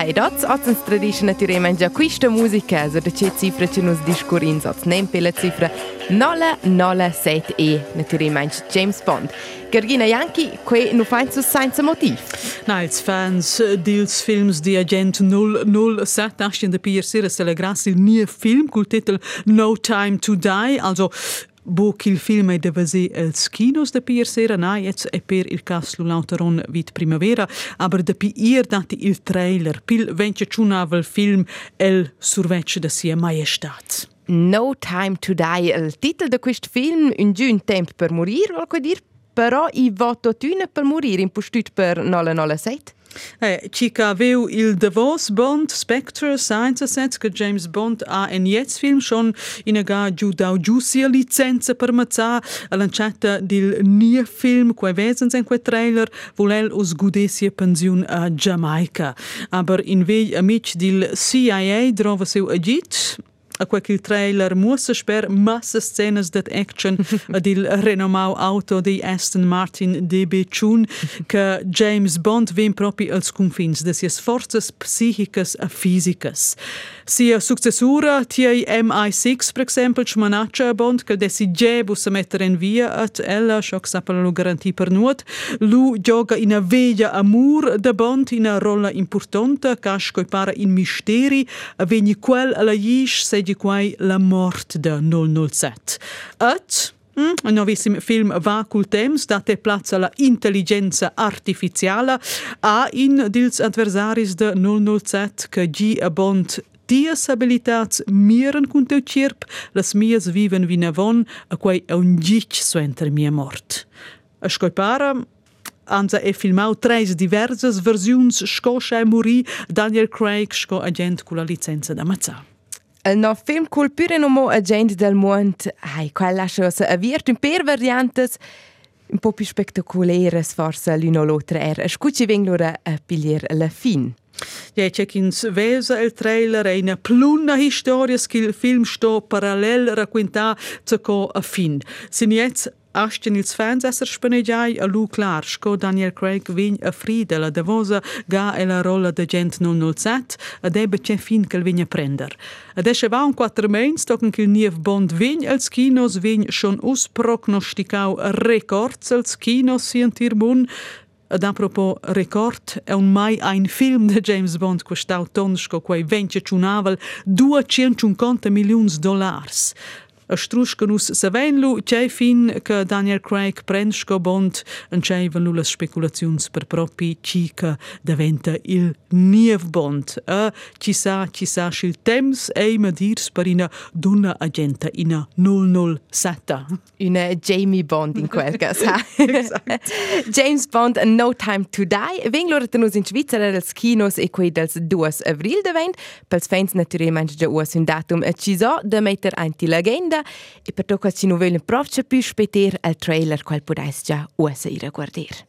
Hey, das hat uns già questa musica, also da c'è cifra che nos discurin, so nempe la cifra 007E, naturalmente James Bond. Gergina Yankee, que nu fain su senza motiv. Na, els fans dils films di Agent 007 ascien de pier sera celebras il nie film col titel No Time to Die, also Il film ser els kinos de pier sera, na, è per il cas l'autoron vit primavera, aber de pier dati il trailer, pil vence ciunavel film el survece de sia majestat. No Time to Die, il titolo di questo film, Un giun tempo per morire, vuol dire, però i voto tune per morire, impostut per 007. Eh, aveu il Davos Bond Spectre Science che James Bond ha in jetzt film schon in ga giù da giusia licenza per mazza lanciata del nie film quei wesens in quei trailer volel us gudesia pensiun a Jamaica. Aber in vei amic del CIA drova seu agit a quel trailer muossa sper massa scenas dat action ad il renomau auto di Aston Martin DB Chun che James Bond vem propi als confins de sias forzas psichicas a fisicas. Sia successura TI MI6 per exempel schmanaccia Bond che desi gebus a mettere in via at ella schock sapala lo garanti per nuot lu gioga in a veglia amur de Bond in a rolla importante casco para in misteri a vegni quel alla yish se di quai la mort de 007. Et Mm, un novissimo film va col temps date plazza alla intelligenza artificiale a in dils adversaris de 007 che gi a bond dies abilitats miren cun teu cirp, las mias viven vi navon, a quai a un gic suenter mia mort. A scoipara, Anza e filmau tres diversas versiuns sco e morì Daniel Craig sco agent con la licenza da Mazzà. Il no film col pure nomo agent del mond, ai, quella cosa aviert un per variantes un po' più spectaculares forse l'uno o l'altra era. Scucci vengono a pigliare la fin. Ja, c'è chi vesa il trailer e una pluna storia che il film sto parallel racconta a fin. Sin jetzt Asten ils fans esser spaneggiai a lu clar sco Daniel Craig vegn a frida la davosa ga e la rolla de gent 007 ed ebbe c'è fin che vegn a prender. Ed esce va un quattro mains tocken che il niev bond vegn als kinos vegn schon us prognosticau records als kinos sien tir mun Ed apropos record, è un mai ein film de James Bond quest'au tonsco quei vence ciunavel 250 milions dollars. A struscanus savenlu c'è fin che Daniel Craig prensco bond en c'eivan le speculazions per propi cica diventa il niev bond. Ci sa ci sa il e ma dirs per una donna agenta ina 007 una Jamie Bond in quel caso James Bond No Time to Die. Veng loro tenus in Svizzera dels kinos e quei dels 2 avril devent pels fans naturalmente già us un datum. E ci so da metter anti legenda Ida. E per tocca ci nu vogliono proprio più speter al trailer qual podais già usa ir a guardare.